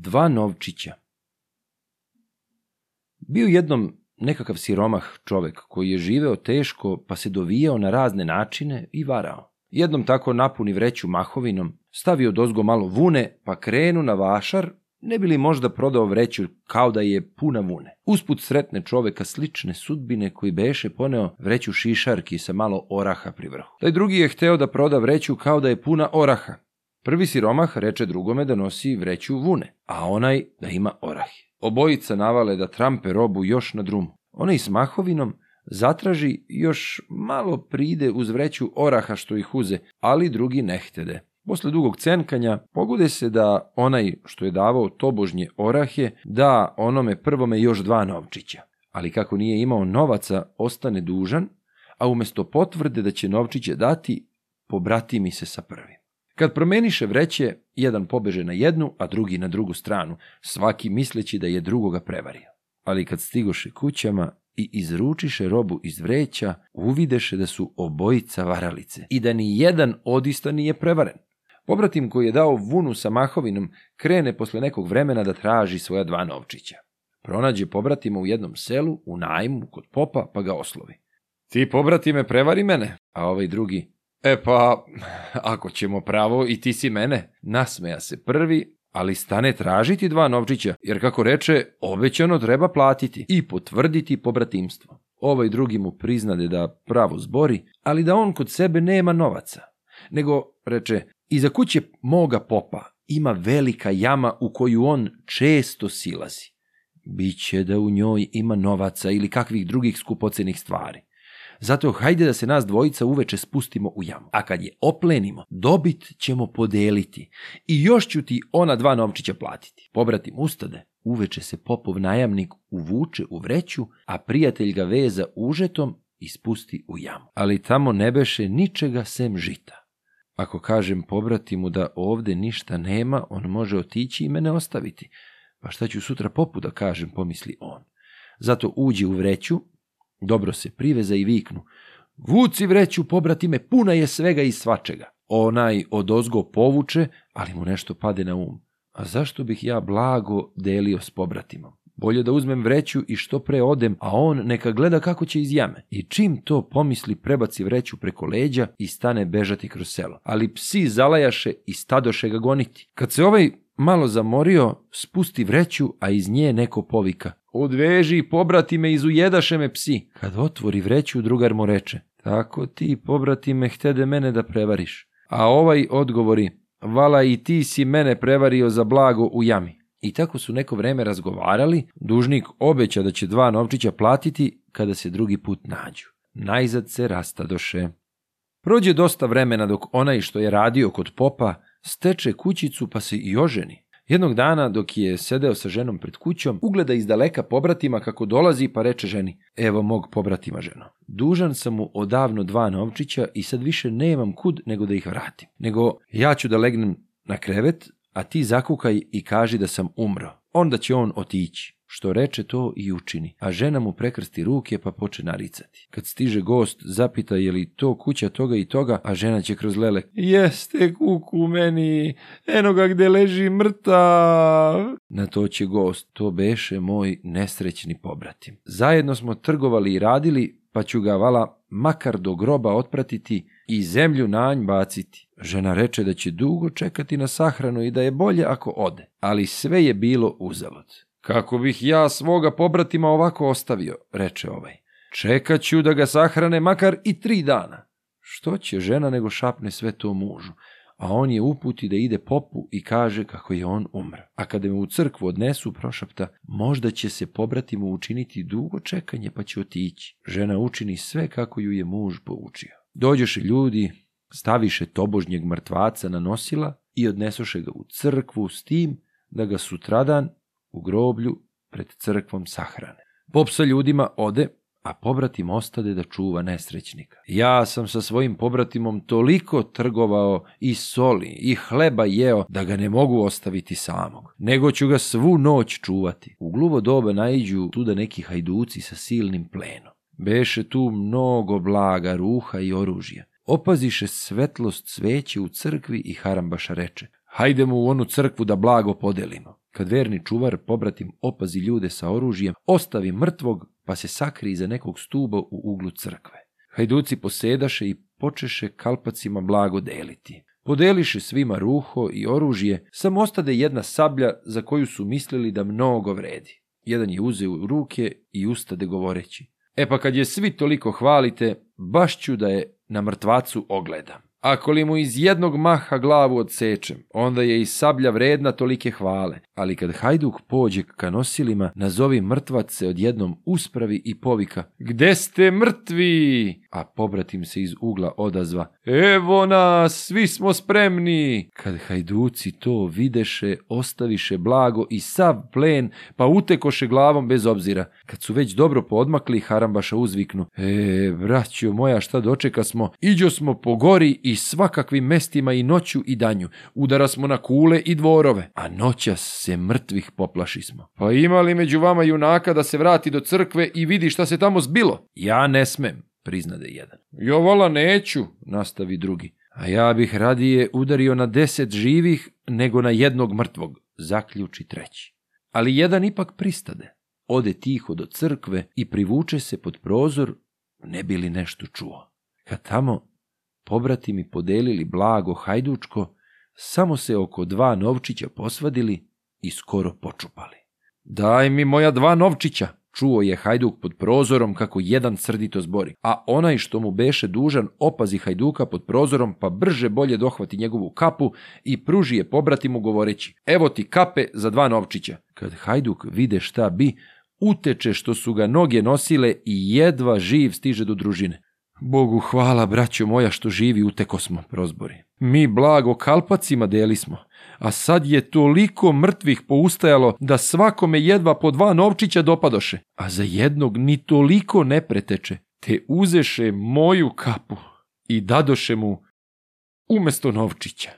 Dva novčića Bio jednom nekakav siromah čovek koji je živeo teško pa se dovijao na razne načine i varao. Jednom tako napuni vreću mahovinom, stavio dozgo malo vune pa krenu na vašar ne bi li možda prodao vreću kao da je puna vune. Usput sretne čoveka slične sudbine koji beše poneo vreću šišarki sa malo oraha pri vrhu. Taj drugi je hteo da proda vreću kao da je puna oraha. Prvi siromah reče drugome da nosi vreću vune, a onaj da ima orahe. Obojica navale da trampe robu još na drumu. Onaj s mahovinom zatraži još malo pride uz vreću oraha što ih uze, ali drugi ne htede. Posle dugog cenkanja pogode se da onaj što je davao tobožnje orahe da onome prvome još dva novčića. Ali kako nije imao novaca, ostane dužan, a umesto potvrde da će novčiće dati, pobrati mi se sa prvim. Kad promeniše vreće, jedan pobeže na jednu, a drugi na drugu stranu, svaki misleći da je drugoga prevario. Ali kad stigoše kućama i izručiše robu iz vreća, uvideše da su obojica varalice i da ni jedan odista nije prevaren. Pobratim koji je dao vunu sa mahovinom krene posle nekog vremena da traži svoja dva novčića. Pronađe pobratima u jednom selu, u najmu, kod popa, pa ga oslovi. Ti pobratime prevari mene, a ovaj drugi, e pa, ako ćemo pravo i ti si mene, nasmeja se prvi, ali stane tražiti dva novčića, jer kako reče, obećano treba platiti i potvrditi pobratimstvo. Ovaj drugi mu priznade da pravo zbori, ali da on kod sebe nema novaca. Nego, reče, Iza kuće moga popa ima velika jama u koju on često silazi. Biće da u njoj ima novaca ili kakvih drugih skupocenih stvari. Zato hajde da se nas dvojica uveče spustimo u jamu. A kad je oplenimo, dobit ćemo podeliti i još ću ti ona dva novčića platiti. Pobratim ustade, uveče se popov najamnik uvuče u vreću, a prijatelj ga veza užetom i spusti u jamu. Ali tamo ne beše ničega sem žita. Ako kažem pobratimu da ovde ništa nema, on može otići i mene ostaviti. Pa šta ću sutra popu da kažem, pomisli on. Zato uđe u vreću, dobro se priveza i viknu. Vuci vreću, pobratime, puna je svega i svačega. Onaj od ozgo povuče, ali mu nešto pade na um. A zašto bih ja blago delio s pobratimom? Bolje da uzmem vreću i što pre odem, a on neka gleda kako će iz jame. I čim to pomisli, prebaci vreću preko leđa i stane bežati kroz selo. Ali psi zalajaše i stadoše ga goniti. Kad se ovaj malo zamorio, spusti vreću, a iz nje neko povika. Odveži, pobrati me, izujedaše me psi. Kad otvori vreću, drugar mu reče. Tako ti, pobrati me, htede mene da prevariš. A ovaj odgovori. Vala i ti si mene prevario za blago u jami. I tako su neko vreme razgovarali, dužnik obeća da će dva novčića platiti kada se drugi put nađu. Najzad se rastadoše. Prođe dosta vremena dok onaj što je radio kod popa steče kućicu pa se i oženi. Jednog dana dok je sedeo sa ženom pred kućom, ugleda iz daleka pobratima kako dolazi pa reče ženi, evo mog pobratima ženo. Dužan sam mu odavno dva novčića i sad više nemam kud nego da ih vratim. Nego ja ću da legnem na krevet, a ti zakukaj i kaži da sam umro. Onda će on otići. Što reče to i učini, a žena mu prekrsti ruke pa poče naricati. Kad stiže gost, zapita je li to kuća toga i toga, a žena će kroz lele. Jeste kuku meni, eno ga gde leži mrtav. Na to će gost, to beše moj nesrećni pobratim. Zajedno smo trgovali i radili, pa ću ga vala makar do groba otpratiti i zemlju na nj baciti. Žena reče da će dugo čekati na sahranu i da je bolje ako ode, ali sve je bilo uzalud. Kako bih ja svoga pobratima ovako ostavio, reče ovaj. Čekat ću da ga sahrane makar i tri dana. Što će žena nego šapne sve to mužu, a on je uputi da ide popu i kaže kako je on umr. A kada me u crkvu odnesu, prošapta, možda će se pobratimu učiniti dugo čekanje pa će otići. Žena učini sve kako ju je muž poučio. Dođoše ljudi, staviše tobožnjeg mrtvaca na nosila i odnesoše ga u crkvu s tim da ga sutradan u groblju pred crkvom sahrane. Pop sa ljudima ode, a pobratim ostade da čuva nesrećnika. Ja sam sa svojim pobratimom toliko trgovao i soli i hleba jeo da ga ne mogu ostaviti samog, nego ću ga svu noć čuvati. U gluvo doba naiđu tuda neki hajduci sa silnim plenom. Beše tu mnogo blaga, ruha i oružja. Opaziše svetlost sveće u crkvi i Harambaša reče, hajdemo u onu crkvu da blago podelimo. kad verni čuvar pobratim opazi ljude sa oružjem, ostavi mrtvog pa se sakri iza nekog stuba u uglu crkve. Hajduci posedaše i počeše kalpacima blago deliti. Podeliše svima ruho i oružje, samo ostade jedna sablja za koju su mislili da mnogo vredi. Jedan je uzeo ruke i ustade govoreći. E pa kad je svi toliko hvalite, baš ću da je na mrtvacu ogledam. Ako li mu iz jednog maha glavu odsečem, onda je i sablja vredna tolike hvale. Ali kad Hajduk pođe ka nosilima, nazovi mrtvac se odjednom uspravi i povika Gde ste mrtvi? A pobratim se iz ugla odazva Evo nas, svi smo spremni. Kad Hajduci to videše, ostaviše blago i sav plen, pa utekoše glavom bez obzira. Kad su već dobro podmakli, Harambaša uzviknu E, braćo moja, šta dočeka smo? Iđo smo po gori i svakakvim mestima i noću i danju. Udara smo na kule i dvorove, a noćas se mrtvih poplaši smo. Pa ima li među vama junaka da se vrati do crkve i vidi šta se tamo zbilo? Ja ne smem, priznade jedan. Jo vola neću, nastavi drugi. A ja bih radije udario na deset živih nego na jednog mrtvog, zaključi treći. Ali jedan ipak pristade. Ode tiho do crkve i privuče se pod prozor, ne bi li nešto čuo. Kad tamo pobrati mi podelili blago hajdučko, samo se oko dva novčića posvadili i skoro počupali. Daj mi moja dva novčića, čuo je Hajduk pod prozorom kako jedan srdito zbori, a onaj što mu beše dužan opazi Hajduka pod prozorom pa brže bolje dohvati njegovu kapu i pruži je pobrati mu govoreći, evo ti kape za dva novčića. Kad Hajduk vide šta bi, uteče što su ga noge nosile i jedva živ stiže do družine. Bogu hvala, braćo moja, što živi uteko smo, prozbori. Mi blago kalpacima deli smo, a sad je toliko mrtvih poustajalo da svakome jedva po dva novčića dopadoše, a za jednog ni toliko ne preteče, te uzeše moju kapu i dadoše mu umesto novčića.